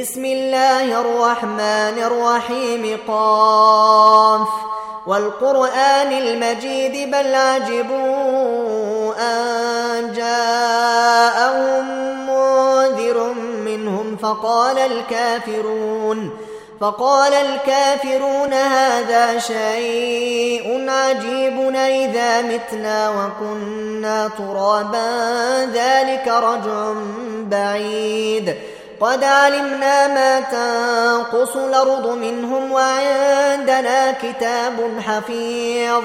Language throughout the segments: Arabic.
بسم الله الرحمن الرحيم. قاف. والقرآن المجيد بل عجبوا أن جاءهم منذر منهم فقال الكافرون فقال الكافرون هذا شيء عجيب إذا متنا وكنا ترابا ذلك رجع بعيد. قد علمنا ما تنقص الأرض منهم وعندنا كتاب حفيظ.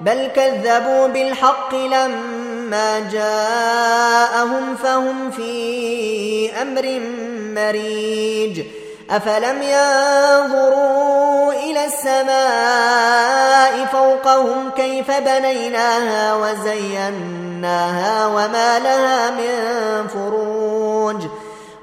بل كذبوا بالحق لما جاءهم فهم في أمر مريج. أفلم ينظروا إلى السماء فوقهم كيف بنيناها وزيناها وما لها من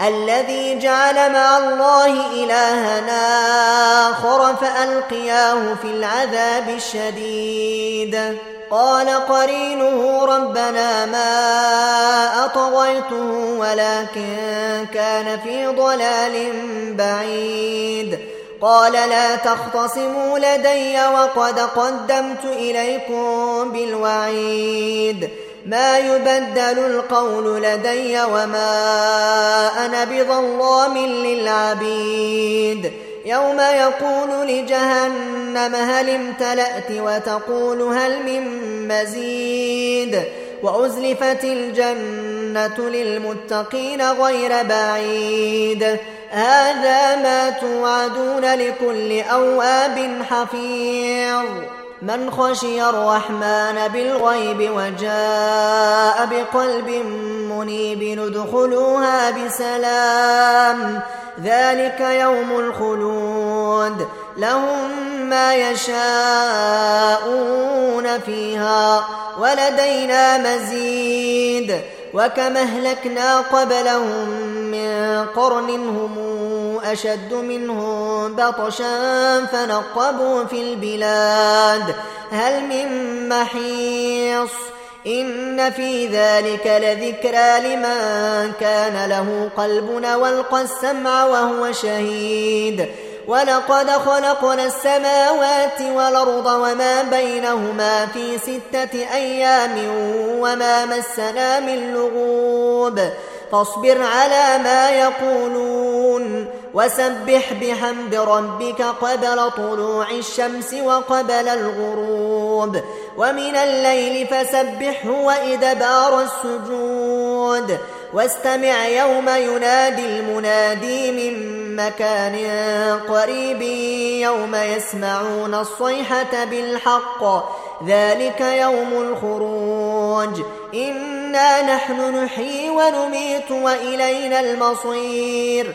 الذي جعل مع الله إلهنا آخر فألقياه في العذاب الشديد. قال قرينه ربنا ما أطغيته ولكن كان في ضلال بعيد. قال لا تختصموا لدي وقد قدمت إليكم بالوعيد. ما يبدل القول لدي وما أنا بظلام للعبيد. يوم يقول لجهنم هل امتلأت وتقول هل من مزيد. وأزلفت الجنة للمتقين غير بعيد. هذا ما توعدون لكل أواب حفيظ. من خشي الرحمن بالغيب وجاء بقلب منيب ندخلوها بسلام. ذلك يوم الخلود. لهم ما يشاءون فيها ولدينا مزيد. وكما أهلكنا قبلهم من قرن هم أشد منهم بطشا فنقبوا في البلاد. هل من محيص؟ إن في ذلك لذكرى لمن كان له قلب والقى السمع وهو شهيد. ولقد خلقنا السماوات والأرض وما بينهما في ستة أيام وما مسنا من لغوب. فاصبر على ما يقولون. وسبح بحمد ربك قبل طلوع الشمس وقبل الغروب ومن الليل فسبحه وإدبار السجود واستمع يوم ينادي المنادي من مكان قريب يوم يسمعون الصيحة بالحق ذلك يوم الخروج إنا نحن نحيي ونميت وإلينا المصير